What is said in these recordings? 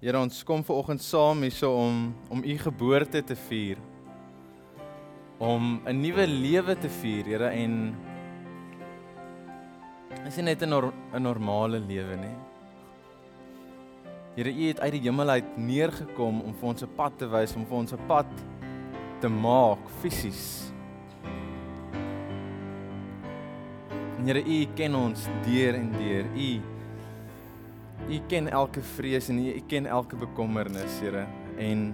Here ons kom ver oggend saam hierso om om u geboorte te vier. Om 'n nuwe lewe te vier, Here en is nie net 'n nor normale lewe nie. Here, u het uit die hemel uit neergekom om vir ons 'n pad te wys, om vir ons 'n pad te maak fisies. Here, u ken ons deur en deur. U U ken elke vrees en U ken elke bekommernis, Here. En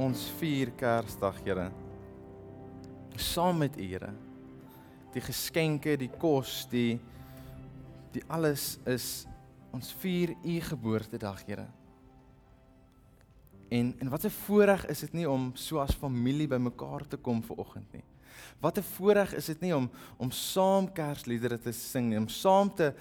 ons vier Kersdag, Here. Saam met U, Here. Die geskenke, die kos, die die alles is ons vier U geboortedag, Here. En en wat 'n voorreg is dit nie om so as familie bymekaar te kom ver oggend nie. Wat 'n voorreg is dit nie om om saam Kersliedere te sing nie, om saam te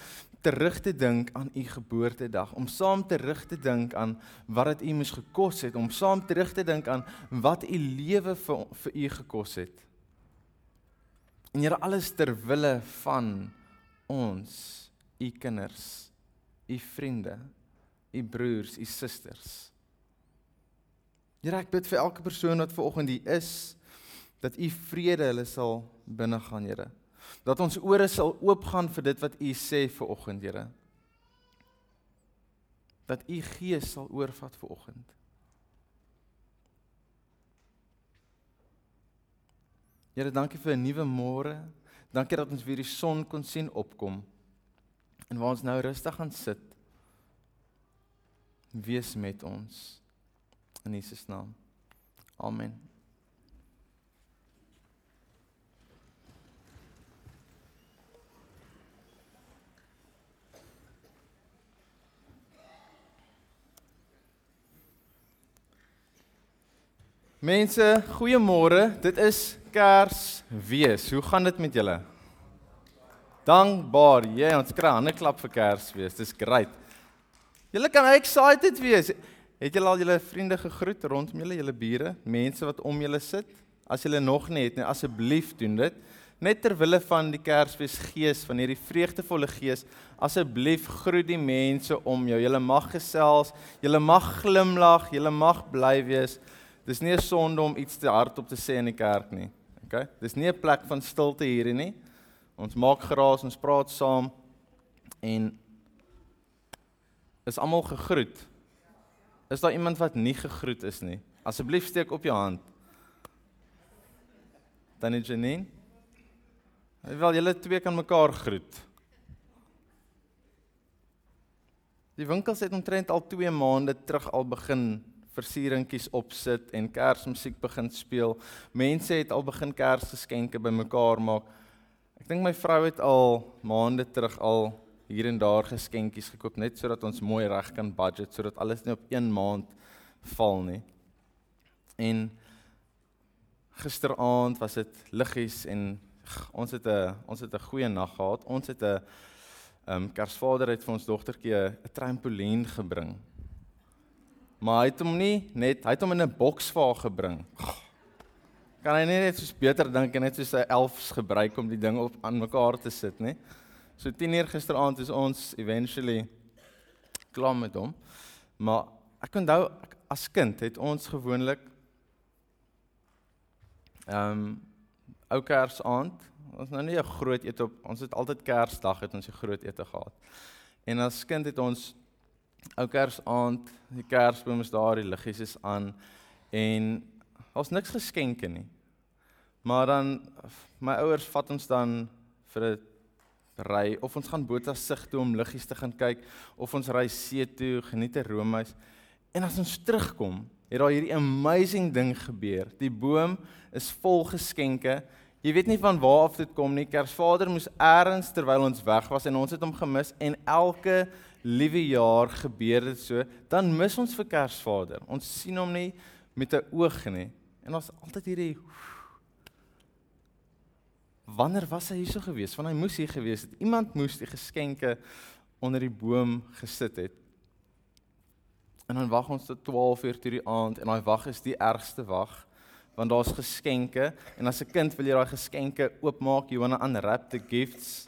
terug te dink aan u geboortedag, om saam terug te dink aan wat dit u moes gekos het, om saam terug te dink aan wat u lewe vir vir u gekos het. En Here alles ter wille van ons, u kinders, u vriende, u broers, u susters. Here ek bid vir elke persoon wat ver oggend hier is dat u vrede hulle sal binne gaan, Here dat ons ore sal oopgaan vir dit wat U sê vir oggend, Here. Dat U Gees sal oorvat vir oggend. Here, dankie vir 'n nuwe môre. Dankie dat ons weer die son kon sien opkom. En waar ons nou rustig gaan sit. Wees met ons in Jesus naam. Amen. Mense, goeiemôre. Dit is Kersfees. Hoe gaan dit met julle? Dankbaar. Yeah, ons kry 'n ander klap vir Kersfees. Dis great. Julle kan excited wees. Het julle al julle vriende gegroet rondom julle, julle bure, mense wat om julle sit? As julle nog nie het nie, asseblief doen dit. Net ter wille van die Kersfees gees, van hierdie vreugdevolle gees, asseblief groet die mense om jou. Julle mag gesels, julle mag glimlag, julle mag bly wees. Dis nie 'n sonde om iets te hardop te sê in die kerk nie. OK? Dis nie 'n plek van stilte hierdie nie. Ons maak geraas, ons praat saam en is almal gegroet. Is daar iemand wat nie gegroet is nie? Asseblief steek op jou hand. Tannie Janine. Wel, julle twee kan mekaar groet. Die winkels het omtrent al 2 maande terug al begin versieringkies opsit en Kersmusiek begin speel. Mense het al begin Kersgeskenke bymekaar maak. Ek dink my vrou het al maande terug al hier en daar geskenkies gekoop net sodat ons mooi reg kan budget sodat alles nie op een maand val nie. En gisteraand was dit liggies en ons het 'n ons het 'n goeie nag gehad. Ons het 'n ehm um, Kersvader het vir ons dogtertjie 'n trampolien gebring Maar hy het hom nie net, hy het hom in 'n boks vir haar gebring. Kan hy nie net soos beter dink en net soos 'n elfs gebruik om die ding op aan mekaar te sit, nê? So 10:00 gisteraand is ons eventually klaar met hom. Maar ek onthou as kind het ons gewoonlik ehm um, ou Kersaand, ons nou nie 'n groot ete op, ons het altyd Kersdag het ons 'n groot ete gehad. En as kind het ons ou Kersaand, die Kersboom is daar, die liggies is aan en ons niks geskenke nie. Maar dan my ouers vat ons dan vir 'n ry of ons gaan Botasig toe om liggies te gaan kyk of ons ry see toe, geniet 'n roomys. En as ons terugkom, het daar hierdie amazing ding gebeur. Die boom is vol geskenke. Jy weet nie van waar af dit kom nie. Kersvader moes eers terwyl ons weg was en ons het hom gemis en elke liewe jaar gebeur dit so, dan mis ons vir Kersvader. Ons sien hom nie met 'n oog nie. En ons altyd hierdie Wanneer was hy hier so gewees? Want hy moes hier gewees het. Iemand moes die geskenke onder die boom gesit het. En dan wag ons tot 12:00 toe die aand en daai wag is die ergste wag want daar's geskenke en as 'n kind wil jy daai geskenke oopmaak, jy wanna unwrap the gifts.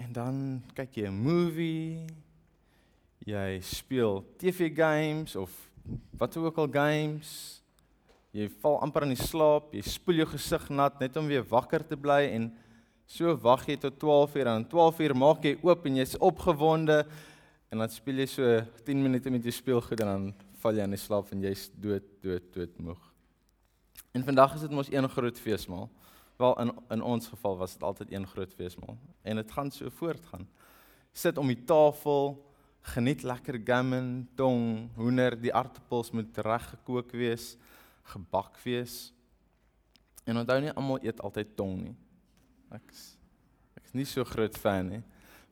En dan kyk jy 'n movie. Jy speel TV games of wat ook al games. Jy val amper in die slaap, jy spoel jou gesig nat net om weer wakker te bly en so wag jy tot 12 uur en 12 uur maak jy oop en jy's opgewonde en dan speel jy so 10 minute met jou speelgoed en dan val jy in die slaap en jy's dood dood dood moeg. En vandag is dit mos een groot feesmaal. Wel in in ons geval was dit altyd een groot feesmaal en dit gaan so voortgaan. Sit om die tafel, geniet lekker gammon, tong, hoender, die aardappels moet reg gekook wees, gebak wees. En onthou nie almal eet altyd tong nie. Ek's ek's nie so groot fan nie.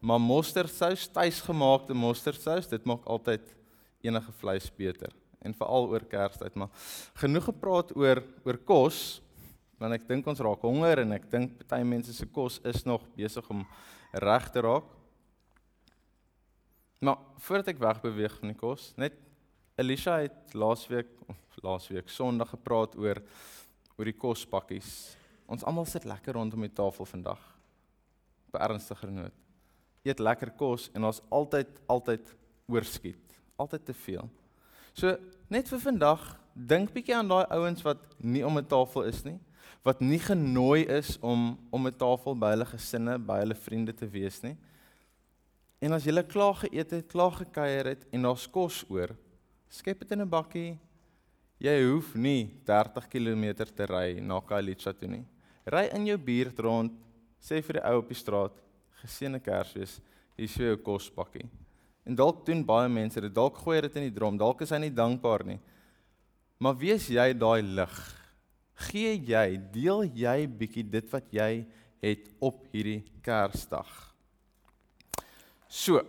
Maar mosterdsous, tuisgemaakte mosterdsous, dit maak altyd enige vleis beter en veral oor Kerstyd, maar genoeg gepraat oor oor kos want ek dink ons raak honger en ek dink party mense se kos is nog besig om reg te raak. Maar voordat ek wegbeweeg van die kos, net Elisha het laasweek laasweek Sondag gepraat oor oor die kospakkies. Ons almal sit lekker rondom die tafel vandag. Op ernstiger noot. Eet lekker kos en ons altyd altyd oorskiet. Altyd te veel. So net vir vandag, dink bietjie aan daai ouens wat nie om 'n tafel is nie, wat nie genooi is om om 'n tafel by hulle gesinne, by hulle vriende te wees nie. En as jy klaar geëet het, klaar gekuier het en daar's kos oor, skep dit in 'n bakkie. Jy hoef nie 30 km te ry na Khayelitsha toe nie. Ry in jou buurt rond, sê vir die ou op die straat, geseënde Kersfees, hier is jou kospakkie. En dalk doen baie mense dit, dalk gooi dit in die drom, dalk is hy nie dankbaar nie. Maar wees jy daai lig? Gee jy, deel jy bietjie dit wat jy het op hierdie Kersdag? So,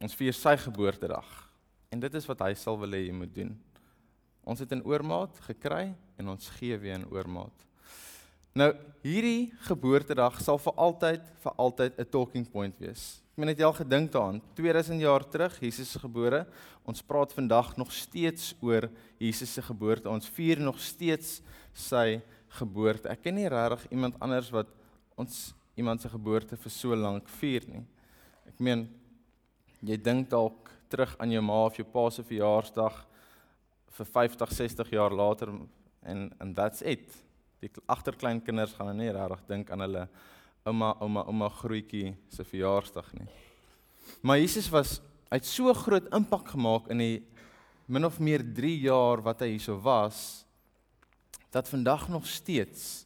ons vier sy geboortedag. En dit is wat hy sal wil hê jy moet doen. Ons het in oormaat gekry en ons gee weer in oormaat. Nou, hierdie geboortedag sal vir altyd vir altyd 'n talking point wees. Meen net jy al gedink daaraan, 2000 jaar terug, Jesus is gebore. Ons praat vandag nog steeds oor Jesus se geboorte. Ons vier nog steeds sy geboorte. Ek ken nie regtig iemand anders wat ons iemand se geboorte vir so lank vier nie. Ek meen jy dink dalk terug aan jou ma of jou pa se verjaarsdag vir 50, 60 jaar later en and that's it. Die agterkleinkinders gaan nie regtig dink aan hulle ouma, ouma, ouma grootjie se verjaarsdag nie. Maar Jesus was uit so groot impak gemaak in die min of meer 3 jaar wat hy hierso was dat vandag nog steeds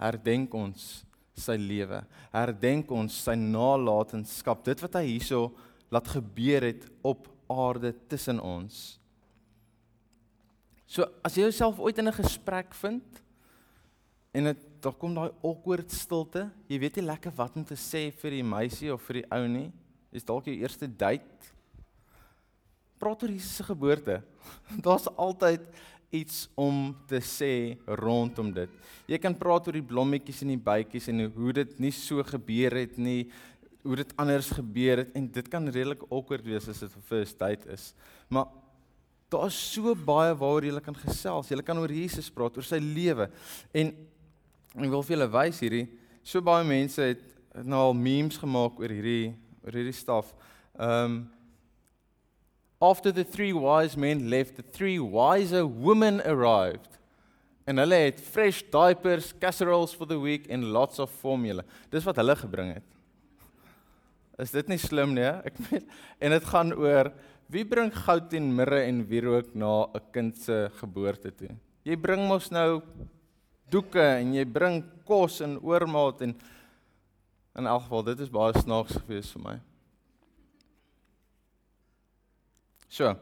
herdenk ons sy lewe. Herdenk ons sy nalatenskap, dit wat hy hierso laat gebeur het op aarde tussen ons. So as jy jouself ooit in 'n gesprek vind en dit daar kom daai awkward stilte, jy weet nie lekker wat om te sê vir die meisie of vir die ou nie. Dis dalk jou eerste date. Praat oor Jesus se geboorte. Daar's altyd iets om te sê rondom dit. Jy kan praat oor die blommetjies en die bytjies en hoe dit nie so gebeur het nie, hoe dit anders gebeur het en dit kan redelik awkward wees as dit 'n first date is. Maar daar is so baie waaroor jy kan gesels. Jy kan oor Jesus praat, oor sy lewe. En ek wil vir julle wys hierdie so baie mense het nou al memes gemaak oor hierdie oor hierdie staf. Um, After the three wise men left, the three wiser women arrived. En hulle het fresh diapers, casseroles for the week en lots of formula. Dis wat hulle gebring het. Is dit nie slim nie? Ek meen en dit gaan oor wie bring goud en mirre en wierook na 'n kind se geboorte toe. Jy bring mos nou doeke en jy bring kos en oormaat en in elk geval dit is baie snaaks gewees vir my. So,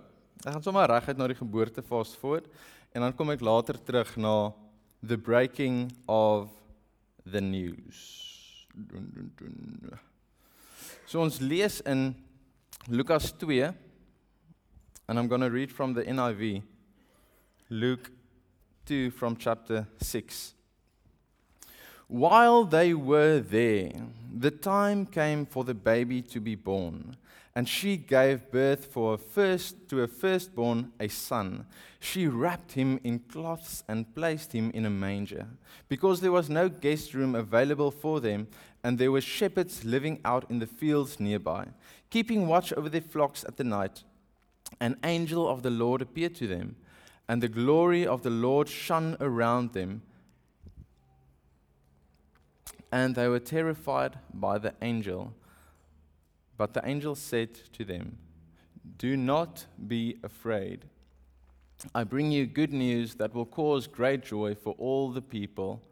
ek gaan sommer reguit na die geboorte fast forward en dan kom ek later terug na the breaking of the news. Dun, dun, dun. So ons lees in Lukas 2 and I'm going to read from the NIV. Luke 2 from chapter 6. While they were there, the time came for the baby to be born. and she gave birth for a first to a firstborn a son. She wrapped him in cloths and placed him in a manger, because there was no guest room available for them. and there were shepherds living out in the fields nearby, keeping watch over their flocks at the night. An angel of the Lord appeared to them, and the glory of the Lord shone around them. And they were terrified by the angel. But the angel said to them, Do not be afraid. I bring you good news that will cause great joy for all the people.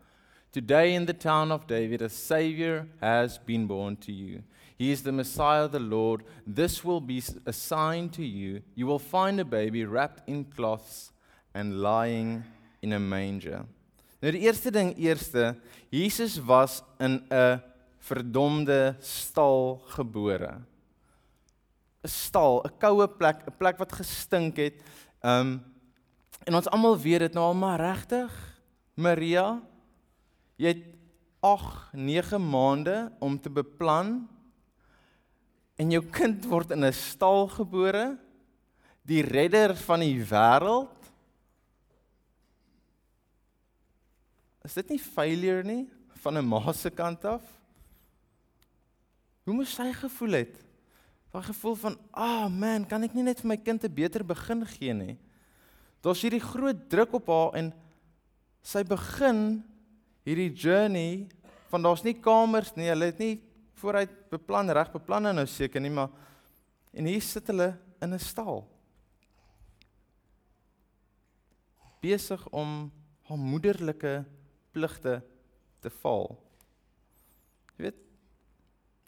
Today in the town of David, a Savior has been born to you. He is the Messiah, the Lord. This will be a sign to you. You will find a baby wrapped in cloths and lying in a manger. Nou die eerste ding eerste, Jesus was in 'n verdomde stal gebore. 'n Stal, 'n koue plek, 'n plek wat gestink het. Um en ons almal weet dit nou al maar regtig. Maria, jy het 8, 9 maande om te beplan en jou kind word in 'n stal gebore. Die redder van die wêreld Is dit nie failure nie van 'n ma se kant af? Hoe moes sy gevoel het? Daai gevoel van, "Ah oh man, kan ek nie net vir my kind 'n beter begin gee nie?" Daar's hierdie groot druk op haar en sy begin hierdie journey van daar's nie kamers nie, hulle het nie vooruit beplan reg beplan nou seker nie, maar en hier sit hulle in 'n stal. besig om haar moederlike pligte te val. Jy weet,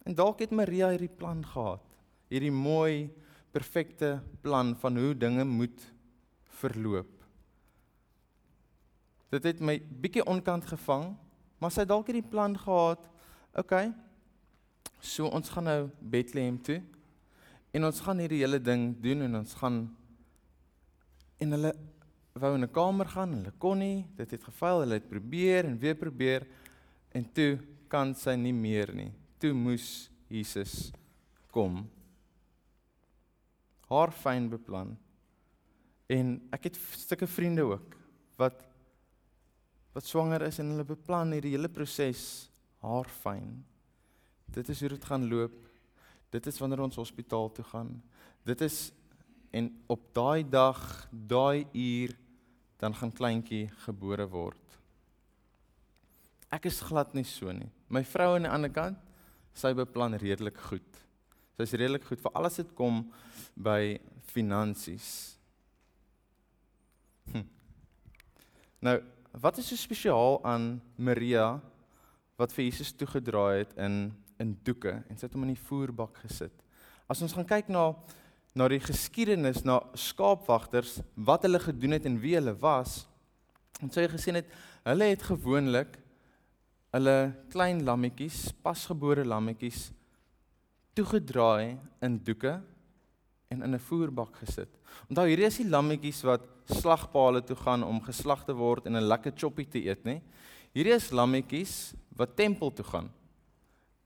en dalk het Maria hierdie plan gehad. Hierdie mooi, perfekte plan van hoe dinge moet verloop. Dit het my bietjie onkant gevang, maar sy het dalk hierdie plan gehad. OK. So ons gaan nou Bethlehem toe en ons gaan hierdie hele ding doen en ons gaan en hulle wou in 'n kamer gaan, hulle kon nie, dit het gefaal, hulle het probeer en weer probeer en toe kan sy nie meer nie. Toe moes Jesus kom. Haar fyn beplan. En ek het stukke vriende ook wat wat swanger is en hulle beplan hierdie hele proses haar fyn. Dit is hoe dit gaan loop. Dit is wanneer ons hospitaal toe gaan. Dit is en op daai dag, daai uur dan gaan kleintjie gebore word. Ek is glad nie so nie. My vrou aan die ander kant, sy beplan redelik goed. Sy's redelik goed vir alles wat kom by finansies. Hm. Nou, wat is so spesiaal aan Maria wat vir Jesus toegedraai het in in doeke en sy het hom in die voerbak gesit. As ons gaan kyk na na die geskiedenis na skaapwagters wat hulle gedoen het en wie hulle was en sê gesien het hulle het gewoonlik hulle klein lammetjies pasgebore lammetjies toegedraai in doeke en in 'n voerbak gesit. Onthou hierdie is die lammetjies wat slagpale toe gaan om geslag te word en 'n lekker choppie te eet, nê? Hierdie is lammetjies wat tempel toe gaan.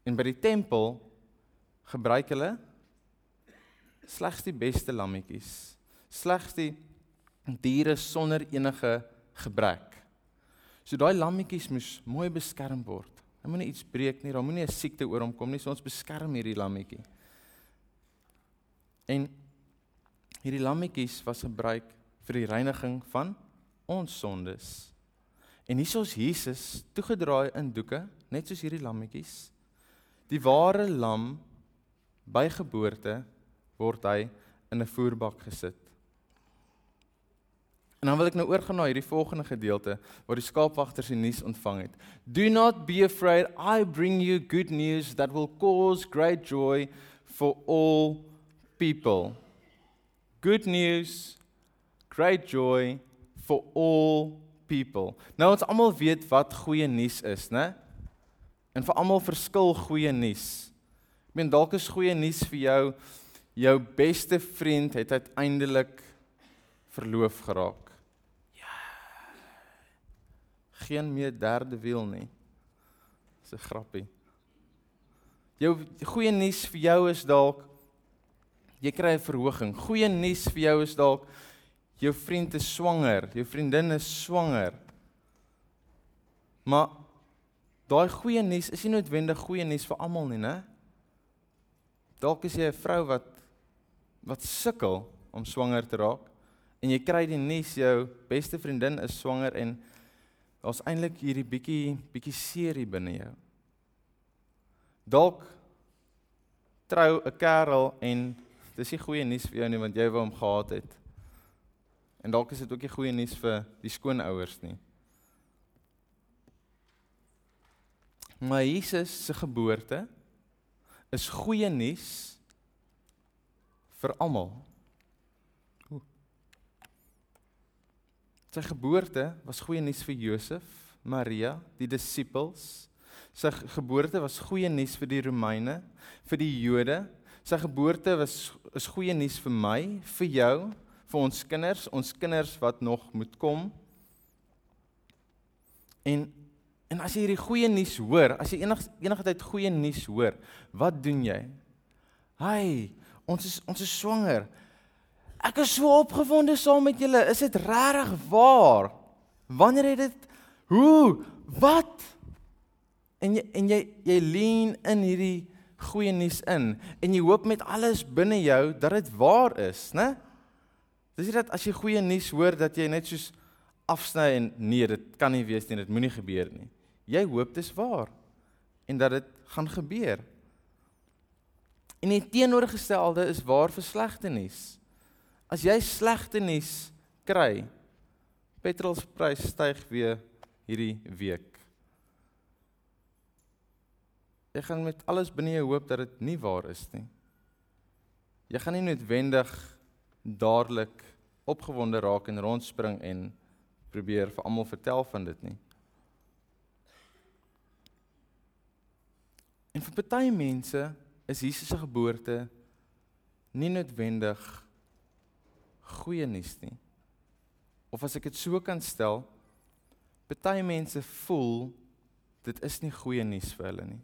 En by die tempel gebruik hulle slegs die beste lammetjies, slegs die diere sonder enige gebrek. So daai lammetjies moes mooi beskerm word. Hy moenie iets breek nie, daar moenie 'n siekte oor hom kom nie, so ons beskerm hierdie lammetjie. En hierdie lammetjies was gebruik vir die reiniging van ons sondes. En hier is Jesus toegedraai in doeke, net soos hierdie lammetjies. Die ware lam by geboorte word hy in 'n voerbak gesit. En dan wil ek nou oorgaan na hierdie volgende gedeelte waar die skaapwagters die nuus ontvang het. Do not be afraid, I bring you good news that will cause great joy for all people. Good news, great joy for all people. Nou ons almal weet wat goeie nuus is, né? En vir almal verskil goeie nuus. Ek meen dalk is goeie nuus vir jou jou beste vriend het uiteindelik verloof geraak. Ja. Geen meer derde wiel nie. Dis 'n grappie. Jou goeie nuus vir jou is dalk jy kry 'n verhoging. Goeie nuus vir jou is dalk jou vriend is swanger, jou vriendin is swanger. Maar daai goeie nuus is nie noodwendig goeie nuus vir almal nie, né? Dalk is jy 'n vrou wat wat sukkel om swanger te raak en jy kry die nuus jou beste vriendin is swanger en daar's eintlik hierdie bietjie bietjie seerie binne jou. Dalk trou 'n kerel en dis nie goeie nuus vir jou nie want jy wou hom gehad het. En dalk is dit ook nie goeie nuus vir die skoonouers nie. Maar Jesus se geboorte is goeie nuus vir almal. Sy geboorte was goeie nuus vir Josef, Maria, die disippels. Sy geboorte was goeie nuus vir die Romeine, vir die Jode. Sy geboorte was is goeie nuus vir my, vir jou, vir ons kinders, ons kinders wat nog moet kom. En en as jy hierdie goeie nuus hoor, as jy enig enige tyd goeie nuus hoor, wat doen jy? Hi, ons is ons is swanger. Ek is so opgewonde saam met julle. Is dit regtig waar? Wanneer het dit hoe? Wat? En jy en jy jy lean in hierdie goeie nuus in en jy hoop met alles binne jou dat dit waar is, né? Dis nie dat as jy goeie nuus hoor dat jy net soos afsny en nee, dit kan nie wees nie, dit moenie gebeur nie. Jy hoop dit is waar en dat dit gaan gebeur. En die teenoorgestelde is waar vir slegte nuus. As jy slegte nuus kry, petrolprys styg weer hierdie week. Jy gaan met alles binne jou hoop dat dit nie waar is nie. Jy gaan nie noodwendig dadelik opgewonde raak en rondspring en probeer vir almal vertel van dit nie. En vir baie mense is Jesus se geboorte nie noodwendig goeie nuus nie. Of as ek dit so kan stel, baie mense voel dit is nie goeie nuus vir hulle nie.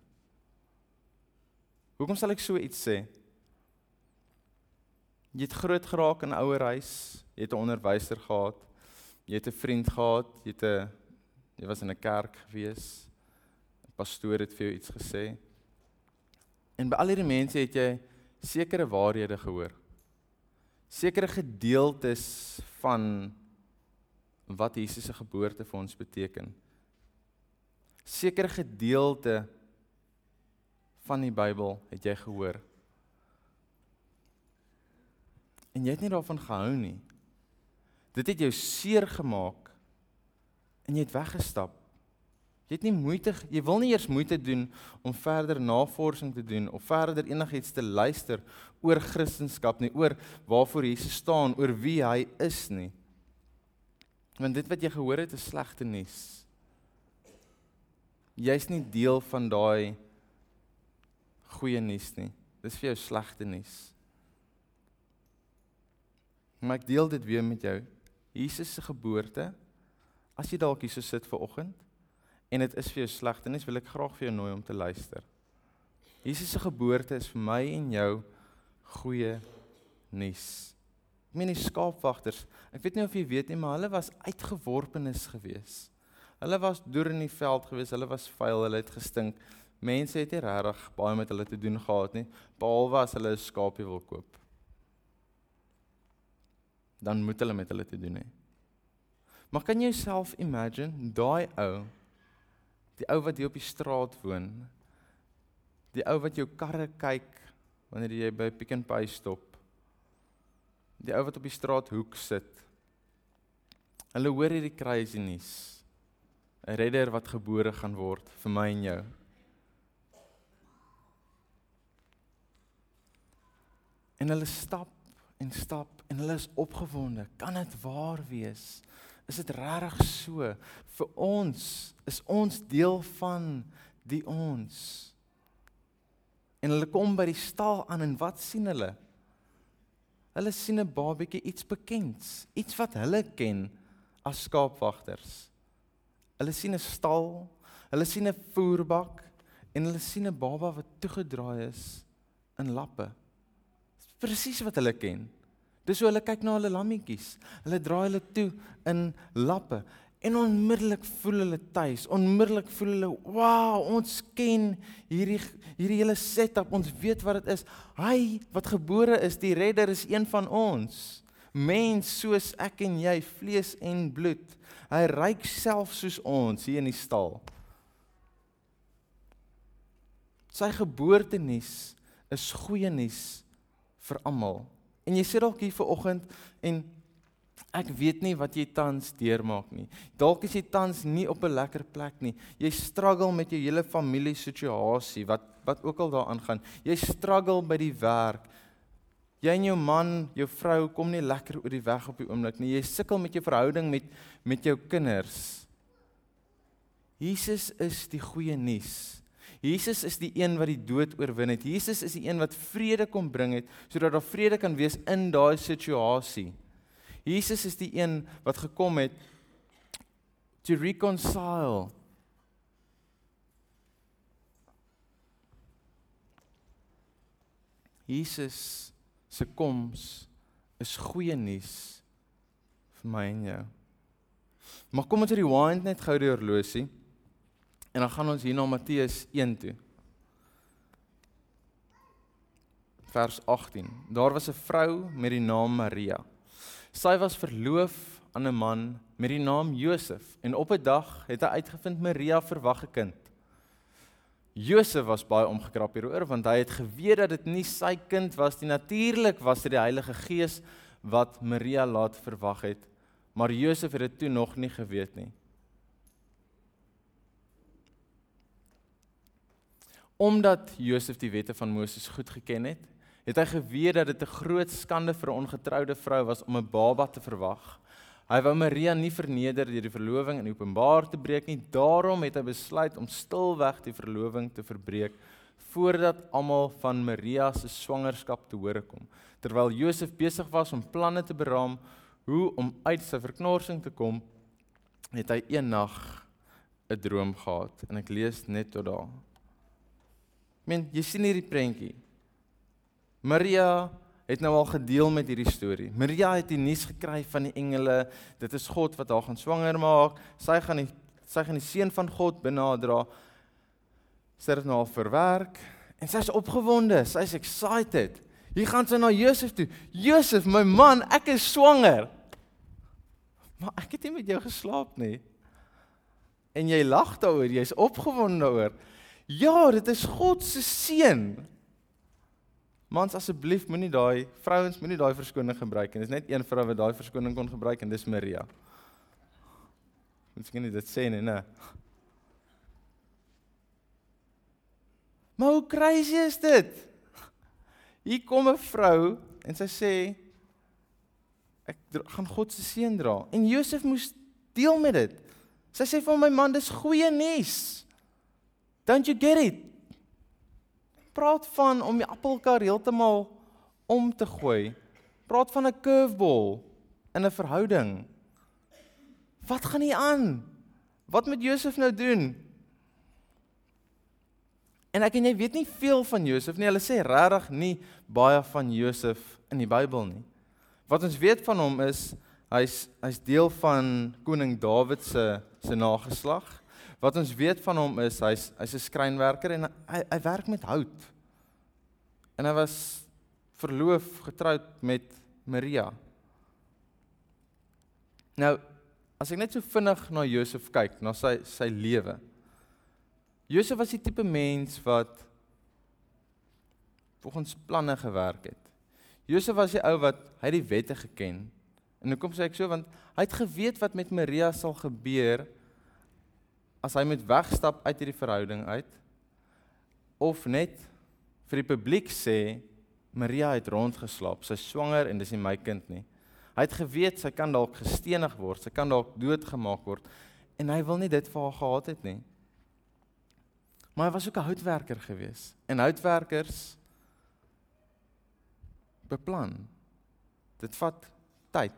Hoekom sal ek so iets sê? Jy het groot geraak in 'n ouer huis, jy het 'n onderwyser gehad, jy het 'n vriend gehad, jy het 'n jy was in 'n kerk gewees. 'n Pastoor het vir jou iets gesê. En by al hierdie mense het jy sekere waarhede gehoor. Sekere gedeeltes van wat Jesus se geboorte vir ons beteken. Sekere gedeelte van die Bybel het jy gehoor? En jy het nie daarvan gehou nie. Dit het jou seer gemaak en jy het weggestap. Jy het nie moeite, jy wil nie eers moeite doen om verder navorsing te doen of verder enigiets te luister oor Christendom nie, oor waarvoor Jesus staan, oor wie hy is nie. Want dit wat jy gehoor het is slegte nuus. Jy's nie deel van daai goeie nuus nie. Dis vir jou slegte nuus. Maar ek deel dit weer met jou. Jesus se geboorte. As jy dalk hier so sit ver oggend en dit is vir jou slegte nuus, wil ek graag vir jou nooi om te luister. Jesus se geboorte is vir my en jou goeie nuus. Ek meen die skaapwagters, ek weet nie of jy weet nie, maar hulle was uitgeworpenes gewees. Hulle was deur in die veld gewees, hulle was vuil, hulle het gestink. Mense het nie regtig baie met hulle te doen gehad nie, behalwe as hulle 'n skaapie wil koop. Dan moet hulle met hulle te doen hê. Maar kan jy jouself imagine daai ou, die ou wat hier op die straat woon, die ou wat jou karre kyk wanneer jy by Pick n Pay stop, die ou wat op die straathoek sit. Hulle hoor hierdie crazy nuus. 'n Redder wat gebore gaan word vir my en jou. En hulle stap en stap en hulle is opgewonde. Kan dit waar wees? Is dit regtig so? Vir ons is ons deel van die ons. En hulle kom by die stal aan en wat sien hulle? Hulle sien 'n babatjie iets bekends, iets wat hulle ken as skaapwagters. Hulle sien 'n stal, hulle sien 'n voerbak en hulle sien 'n baba wat toegedraai is in lappe presies wat hulle ken. Dis hoe hulle kyk na hulle lammetjies. Hulle draai hulle toe in lappe En onmiddellik voel hulle tuis. Onmiddellik voel hulle, "Wow, ons ken hierdie hierdie hele setup. Ons weet wat dit is. Hy wat gebore is, die redder is een van ons. Mens soos ek en jy, vlees en bloed. Hy ryk self soos ons hier in die stal." Sy geboortenuus is goeie nuus vir almal. En jy sit dalk hier ver oggend en Ek weet nie wat jy tans deurmaak nie. Dalk is jy tans nie op 'n lekker plek nie. Jy struggle met jou hele familie situasie wat wat ook al daaraan gaan. Jy struggle by die werk. Jy en jou man, jou vrou kom nie lekker oor die weg op die oomblik nie. Jy sukkel met jou verhouding met met jou kinders. Jesus is die goeie nuus. Jesus is die een wat die dood oorwin het. Jesus is die een wat vrede kom bring het sodat daar vrede kan wees in daai situasie. Jesus is die een wat gekom het to reconcile Jesus se koms is goeie nuus vir my en jou. Maar kom ons rewind net gou die horlosie en dan gaan ons hier na Matteus 1 toe. Vers 18. Daar was 'n vrou met die naam Maria. Sy was verloof aan 'n man met die naam Josef en op 'n dag het hy uitgevind Maria verwag 'n kind. Josef was baie omgekrap hieroor want hy het geweet dat dit nie sy kind was nie. Natuurlik was dit die Heilige Gees wat Maria laat verwag het, maar Josef het dit toe nog nie geweet nie. Omdat Josef die wette van Moses goed geken het, het hy geweet dat dit 'n groot skande vir 'n ongetroude vrou was om 'n baba te verwag. Hy wou Maria nie verneder deur die verloving in openbaar te breek nie. Daarom het hy besluit om stilweg die verloving te verbreek voordat almal van Maria se swangerskap te hore kom. Terwyl Josef besig was om planne te beraam hoe om uit sy verknorsing te kom, het hy een nag 'n droom gehad en ek lees net tot daar. Men, jy sien hierdie prentjie. Maria het nou al gedeel met hierdie storie. Maria het die nuus gekry van die engele, dit is God wat haar gaan swanger maak. Sy gaan die sy gaan die seun van God benadra. Sy het nou al verwerk en sy's opgewonde, sy's excited. Hier gaan sy na Josef toe. Josef, my man, ek is swanger. Maar ek het nie met jou geslaap nie. En jy lag daaroor, jy's opgewonde daaroor. Ja, dit is God se seun. Mans asseblief moenie daai vrouens moenie daai verskoning gebruik en dis net een vrou wat daai verskoning kon gebruik en dis Maria. Miskien dit sê nie, né? Maar hoe crazy is dit? Hier kom 'n vrou en sy sê ek gaan God se seën dra en Josef moes deel met dit. Sy sê vir my man dis goeie nuus. Don't you get it? praat van om die appelkar heeltemal om te gooi. Praat van 'n curveball in 'n verhouding. Wat gaan hier aan? Wat moet Josef nou doen? En ek en jy weet nie veel van Josef nie. Hulle sê regtig nie baie van Josef in die Bybel nie. Wat ons weet van hom is hy's hy's deel van koning Dawid se se nageslag. Wat ons weet van hom is hy's hy's 'n skrynwerker en hy hy werk met hout. En hy was verloof getroud met Maria. Nou, as ek net so vinnig na Josef kyk, na sy sy lewe. Josef was die tipe mens wat volgens planne gewerk het. Josef was die ou wat hy die wette geken. En hoekom sê ek so? Want hy het geweet wat met Maria sal gebeur as hy moet wegstap uit hierdie verhouding uit of net vir die publiek sê Maria het rondgeslaap, sy's swanger en dis nie my kind nie. Hy het geweet sy kan dalk gestenig word, sy kan dalk doodgemaak word en hy wil nie dit vir haar gehad het nie. Maar hy was ook 'n houtwerker gewees en houtwerkers beplan. Dit vat tyd.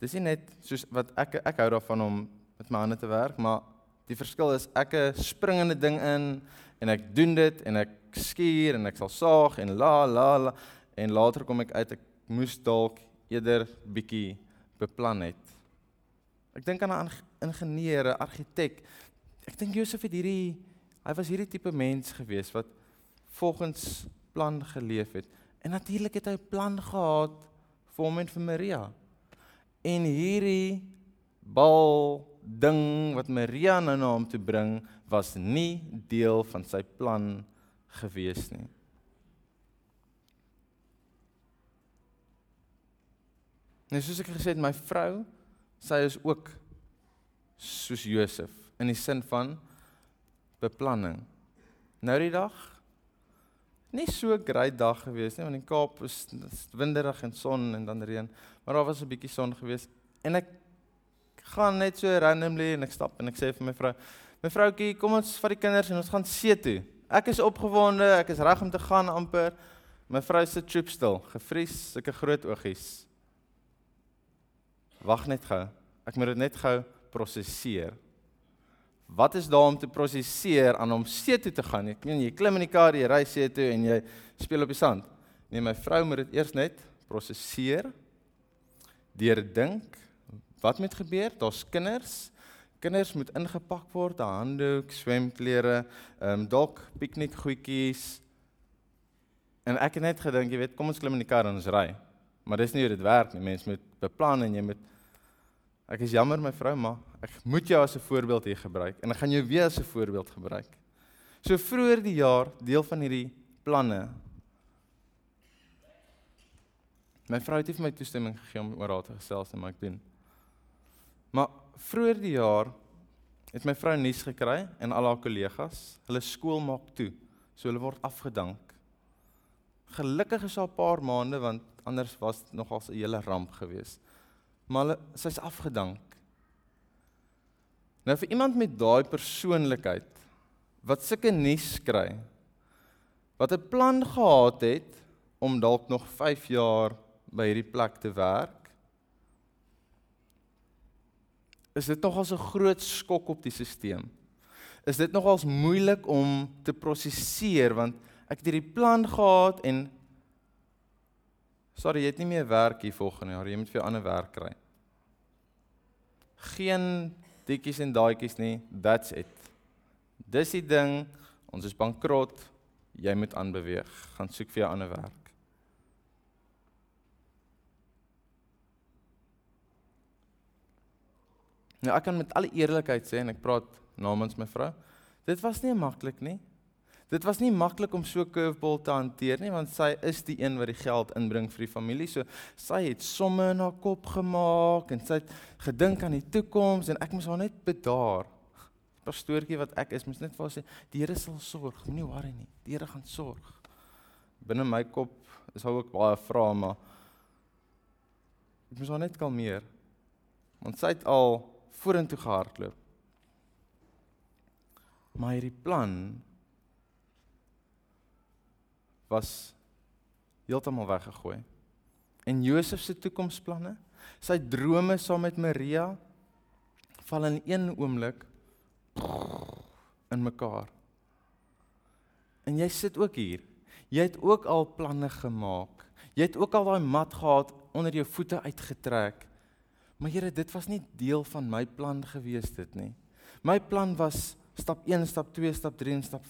Dis nie net soos wat ek ek hou daarvan om met my hande te werk, maar Die verskil is ek 'n springende ding in en ek doen dit en ek skuur en ek sal saag en la la la en later kom ek uit ek moes dalk eerder bietjie beplan het. Ek dink aan 'n ingenieur, 'n argitek. Ek dink Josef het hierdie hy was hierdie tipe mens gewees wat volgens plan geleef het. En natuurlik het hy 'n plan gehad vir hom en vir Maria. En hierdie bal ding wat Maria nou na hom toe bring, was nie deel van sy plan gewees nie. Nou soos ek gesê het, my vrou, sy is ook soos Josef in die sin van beplanning. Nou die dag nie so 'n great dag gewees nie want in Kaap is winderig en son en dan reën, maar daar was 'n bietjie son gewees en ek gaan net so randomly en ek stap en ek sê vir my vrou, my vroutjie, kom ons vat die kinders en ons gaan see toe. Ek is opgewonde, ek is reg om te gaan amper. My vrou sit troop stil, gevries, sulke groot oogies. Wag net gou. Ek moet dit net gou prosesseer. Wat is daar om te prosesseer aan om see toe te gaan? Ek meen jy klim in die kar, jy ry see toe en jy speel op die sand. Nee, my vrou moet dit eers net prosesseer. Deur dink, wat moet gebeur? Daar's kinders. Kinders moet ingepak word, 'n handdoek, swemklere, ehm um, dalk piknikgoedjies. En ek het net gedink, jy weet, kom ons klim in die kar en ons ry. Maar dis nie hoe dit werk nie. Mens moet beplan en jy moet Ek is jammer my vrou, maar ek moet jou as 'n voorbeeld hier gebruik en ek gaan jou weer as 'n voorbeeld gebruik. So vroeër die jaar, deel van hierdie planne. My vrou het vir my toestemming gegee om oor haar te gesels en maar ek doen. Maar vroeër die jaar het my vrou nuus gekry en al haar kollegas, hulle skool maak toe. So hulle word afgedank. Gelukkig is daar 'n paar maande want anders was dit nogals 'n hele ramp geweest maar hulle sy's afgedank. Nou vir iemand met daai persoonlikheid wat sulke nuus kry wat 'n plan gehad het om dalk nog 5 jaar by hierdie plek te werk is dit nogals 'n groot skok op die stelsel. Is dit nogals moeilik om te prosesseer want ek het hierdie plan gehad en sorry, jy het nie meer werk hier volgende jaar, jy moet vir 'n ander werk kry geen dikkies en daaitjies nie. That's it. Dis die ding. Ons is bankrot. Jy moet aanbeweeg. Gaan soek vir 'n ander werk. Nou ek kan met alle eerlikheid sê en ek praat namens my vrou. Dit was nie maklik nie. Dit was nie maklik om so 'n curveball te hanteer nie want sy is die een wat die geld inbring vir die familie. So sy het somme in haar kop gemaak en sy het gedink aan die toekoms en ek moes haar net bedaar. Pastoortjie wat ek is, moes net vir haar sê die Here sal sorg, moenie worry nie. Die Here gaan sorg. Binne my kop is daar ook baie vrae maar ek moes haar net kalmeer. Want sy het al vorentoe gehardloop. Maar hierdie plan was heeltemal weggegooi. En Josef se toekomsplanne, sy drome saam met Maria val in een oomblik in mekaar. En jy sit ook hier. Jy het ook al planne gemaak. Jy het ook al daai mat gehad onder jou voete uitgetrek. Maar Here, dit was nie deel van my plan gewees dit nie. My plan was stap 1, stap 2, stap 3 en stap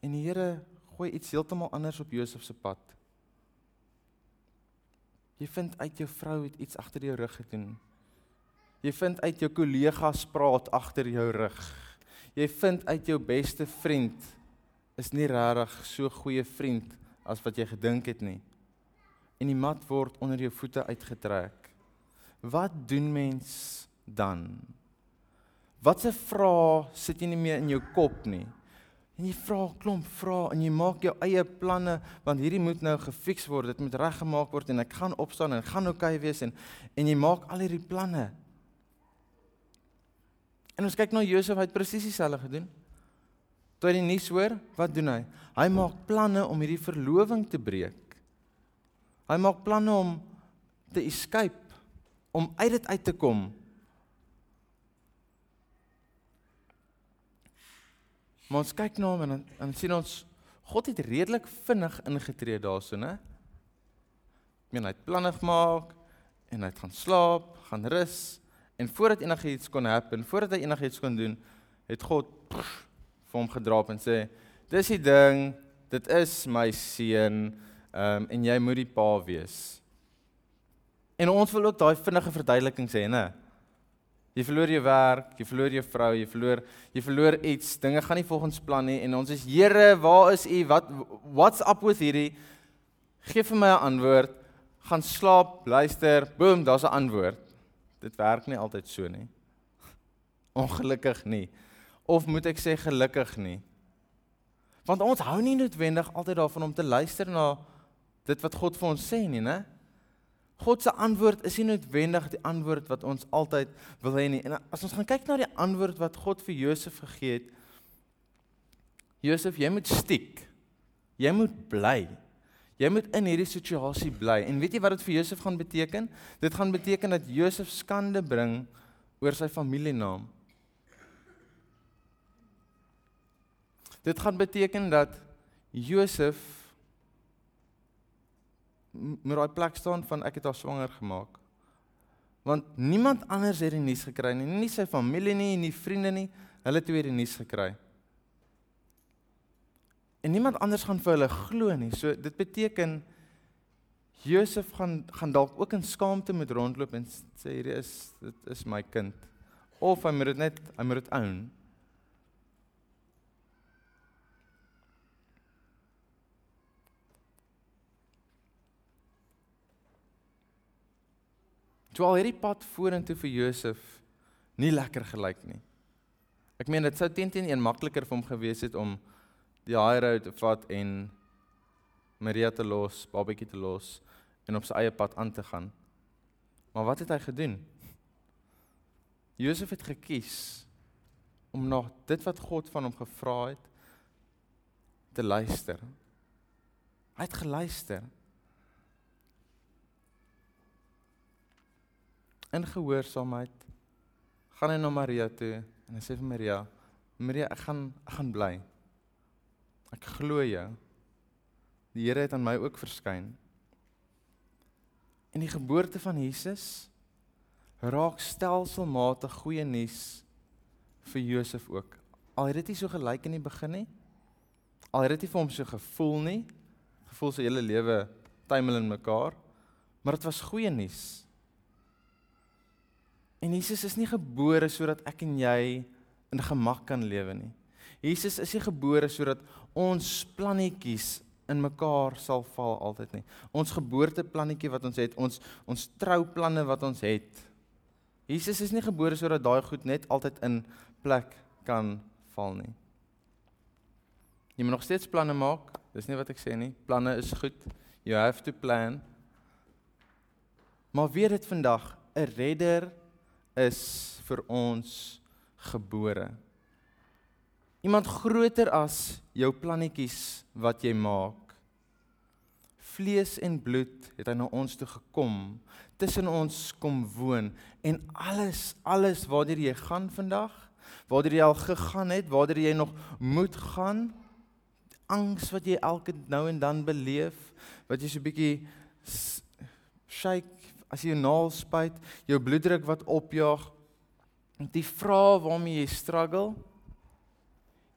En die Here gooi iets heeltemal anders op Josef se pad. Jy vind uit jou vrou het iets agter jou rug gedoen. Jy vind uit jou kollegas praat agter jou rug. Jy vind uit jou beste vriend is nie regtig so goeie vriend as wat jy gedink het nie. En die mat word onder jou voete uitgetrek. Wat doen mens dan? Watse vrae sit jy nie meer in jou kop nie? En jy vra 'n klomp vrae en jy maak jou eie planne want hierdie moet nou gefiks word, dit moet reggemaak word en ek gaan opstaan en gaan oukei okay wees en en jy maak al hierdie planne. En ons kyk na Josef, hy het presies dieselfde gedoen. Toe hy die nuus hoor, wat doen hy? Hy maak planne om hierdie verloving te breek. Hy maak planne om te escape, om uit dit uit te kom. Maar ons kyk na hom en dan sien ons God het redelik vinnig ingetree daarso, né? Ek meen hy het planne gemaak en hy het gaan slaap, gaan rus en voordat enigiets kon happen, voordat hy enigiets kon doen, het God pff, vir hom gedraap en sê: "Dis die ding, dit is my seun, ehm um, en jy moet die pa wees." En ons wil ook daai vinnige verduideliking sê, né? Jy verloor jou werk, jy verloor jou vrou, jy verloor jy verloor iets. Dinge gaan nie volgens plan nie en ons is Here, waar is U? Wat what's up with hierdie? Geef vir my 'n antwoord. Gaan slaap, luister, boom, daar's 'n antwoord. Dit werk nie altyd so nie. Ongelukkig nie. Of moet ek sê gelukkig nie? Want ons hou nie noodwendig altyd daarvan om te luister na dit wat God vir ons sê nie, né? God se antwoord is nie noodwendig die antwoord wat ons altyd wil hê nie. En as ons gaan kyk na die antwoord wat God vir Josef gegee het, Josef, jy moet stiek. Jy moet bly. Jy moet in hierdie situasie bly. En weet jy wat dit vir Josef gaan beteken? Dit gaan beteken dat Josef skande bring oor sy familienaam. Dit gaan beteken dat Josef met daai plek staan van ek het haar swanger gemaak. Want niemand anders het die nuus gekry nie, nie sy familie nie, nie vriende nie, hulle twee het die nuus gekry. En niemand anders gaan vir hulle glo nie. So dit beteken Josef gaan gaan dalk ook in skaamte moet rondloop en sê hierdie is dit is my kind. Of hy moet dit net hy moet dit own. Al hierdie pad vorentoe vir Josef nie lekker gelyk nie. Ek meen dit sou teen teen een makliker vir hom gewees het om die high road te vat en Maria te los, babatjie te los en op sy eie pad aan te gaan. Maar wat het hy gedoen? Josef het gekies om na dit wat God van hom gevra het te luister. Hy het geluister. In gehoorsaamheid gaan hy na Maria toe en hy sê vir Maria: "Maria, ek gaan ek gaan bly. Ek glo jou. Die Here het aan my ook verskyn." En die geboorte van Jesus raak stelselmatig goeie nuus vir Josef ook. Al het dit nie so gelyk in die begin nie. Al het dit nie vir hom so gevoel nie. Gevoel sy hele lewe tuimel in mekaar. Maar dit was goeie nuus. En Jesus is nie gebore sodat ek en jy in gemak kan lewe nie. Jesus is nie gebore sodat ons plannetjies in mekaar sal val altyd nie. Ons geboorteplannetjie wat ons het, ons ons trouplanne wat ons het. Jesus is nie gebore sodat daai goed net altyd in plek kan val nie. Jy moet nog steeds planne maak. Dis nie wat ek sê nie. Planne is goed. You have to plan. Maar weet dit vandag 'n redder is vir ons gebore. Iemand groter as jou plannetjies wat jy maak. Vlees en bloed het hy na ons toe gekom, tussen ons kom woon en alles, alles waartoe jy gaan vandag, waartoe jy al gegaan het, waartoe jy nog moet gaan, angs wat jy elke nou en dan beleef, wat jy so bietjie shake as jy naal spuit, jou bloeddruk wat opjaag, die vrae waarmee jy struggle.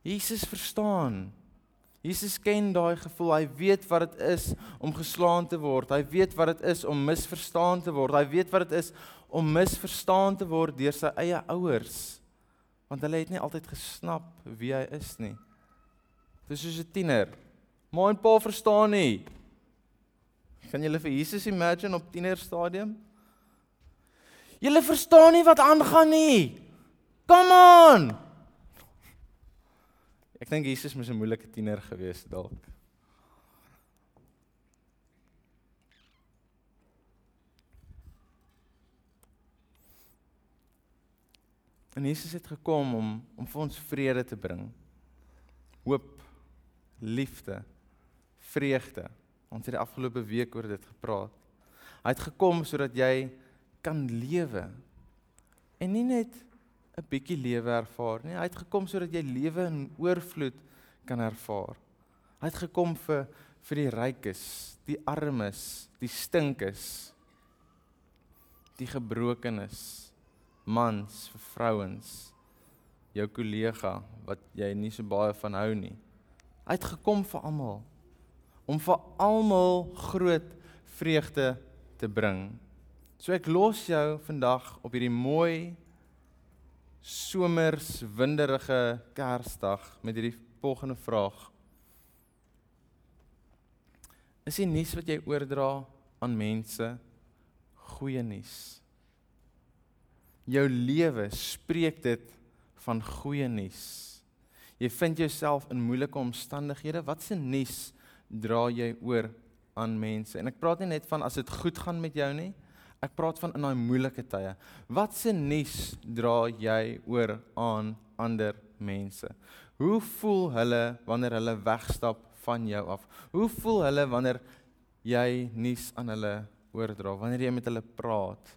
Jesus verstaan. Jesus ken daai gevoel. Hy weet wat dit is om geslaan te word. Hy weet wat dit is om misverstaan te word. Hy weet wat dit is om misverstaan te word deur sy eie ouers. Want hulle het nie altyd gesnap wie hy is nie. Dis soos 'n tiener. Ma en pa verstaan nie. Kan julle vir Jesus imagine op tiener stadium? Julle verstaan nie wat aangaan nie. Come on. Ek dink Jesus moes 'n moeilike tiener gewees het dalk. En Jesus het gekom om om vir ons vrede te bring. Hoop, liefde, vreugde. Ons het die afgelope week oor dit gepraat. Hy het gekom sodat jy kan lewe. En nie net 'n bietjie lewe ervaar nie. Hy het gekom sodat jy lewe in oorvloed kan ervaar. Hy het gekom vir vir die rykes, die armes, die stinkes. die gebrokenis, mans vir vrouens, jou kollega wat jy nie so baie van hou nie. Hy het gekom vir almal om vir almal groot vreugde te bring. So ek los jou vandag op hierdie mooi somers winderige Kersdag met hierdie volgende vraag. Is die nuus wat jy oordra aan mense goeie nuus? Jou lewe spreek dit van goeie nuus. Jy vind jouself in moeilike omstandighede. Wat se nuus dra jy oor aan mense? En ek praat nie net van as dit goed gaan met jou nie. Ek praat van in daai moeilike tye. Wat se nuus dra jy oor aan ander mense? Hoe voel hulle wanneer hulle wegstap van jou af? Hoe voel hulle wanneer jy nuus aan hulle oordra? Wanneer jy met hulle praat?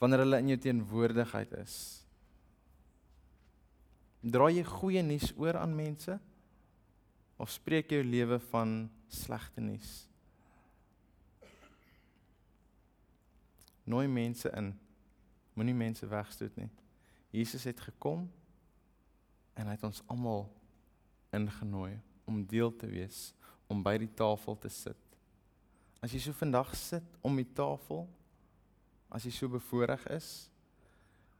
Wanneer hulle in jou teenwoordigheid is? Dra jy goeie nuus oor aan mense of spreek jou lewe van slegte nuus? Nooi mense in. Moenie mense wegstoot nie. Jesus het gekom en hy het ons almal ingenooi om deel te wees, om by die tafel te sit. As jy so vandag sit om die tafel, as jy so bevoorreg is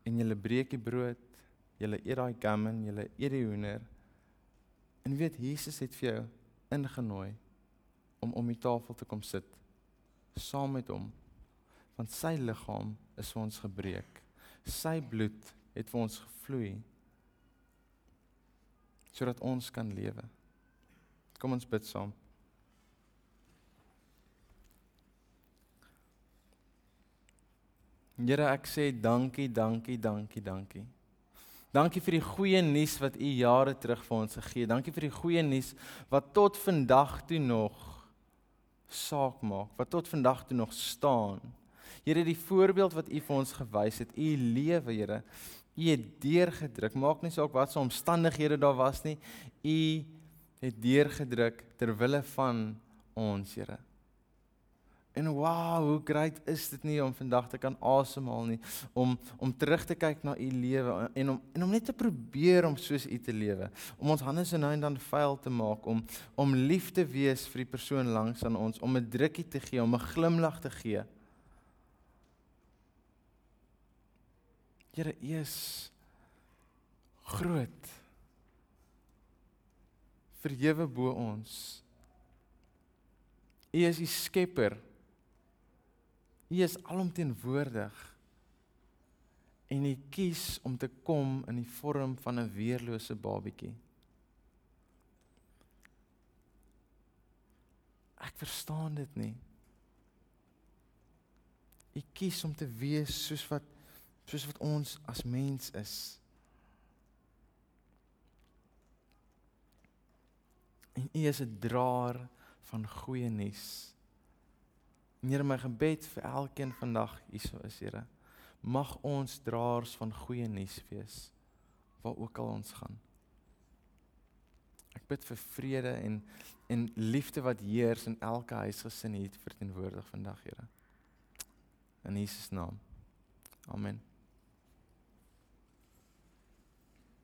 en jy breek die brood Julle eet daai gammon, julle eet die hoender. En weet Jesus het vir jou ingenooi om om die tafel te kom sit saam met hom. Want sy liggaam is vir ons gebreek. Sy bloed het vir ons gevloei sodat ons kan lewe. Kom ons bid saam. Here, ek sê dankie, dankie, dankie, dankie. Dankie vir die goeie nuus wat u jare terug vir ons gegee het. Dankie vir die goeie nuus wat tot vandag toe nog saak maak, wat tot vandag toe nog staan. Here, die voorbeeld wat u vir ons gewys het, u lewe, Here, u het deurgedruk. Maak nie saak wat se omstandighede daar was nie. U het deurgedruk ter wille van ons, Here. En wow, hoe great is dit nie om vandag te kan asemhaal nie, om om terug te kyk na u lewe en om en om net te probeer om soos u te lewe, om ons hande se nou en dan vuil te maak, om om lief te wees vir die persoon langs aan ons, om 'n drukkie te gee, om 'n glimlag te gee. Here, U is groot. Verhewe bo ons. U is die skepper. U is alomteenwoordig. En U kies om te kom in die vorm van 'n weerlose babietjie. Ek verstaan dit nie. U kies om te wees soos wat soos wat ons as mens is. En U is 'n draer van goeie nuus. Here, my gebed vir elkeen vandag hierso is, Here, mag ons draers van goeie nuus wees waar ook al ons gaan. Ek bid vir vrede en en liefde wat heers in elke huisgesin hier verteenwoordig vandag, Here. In Jesus naam. Amen.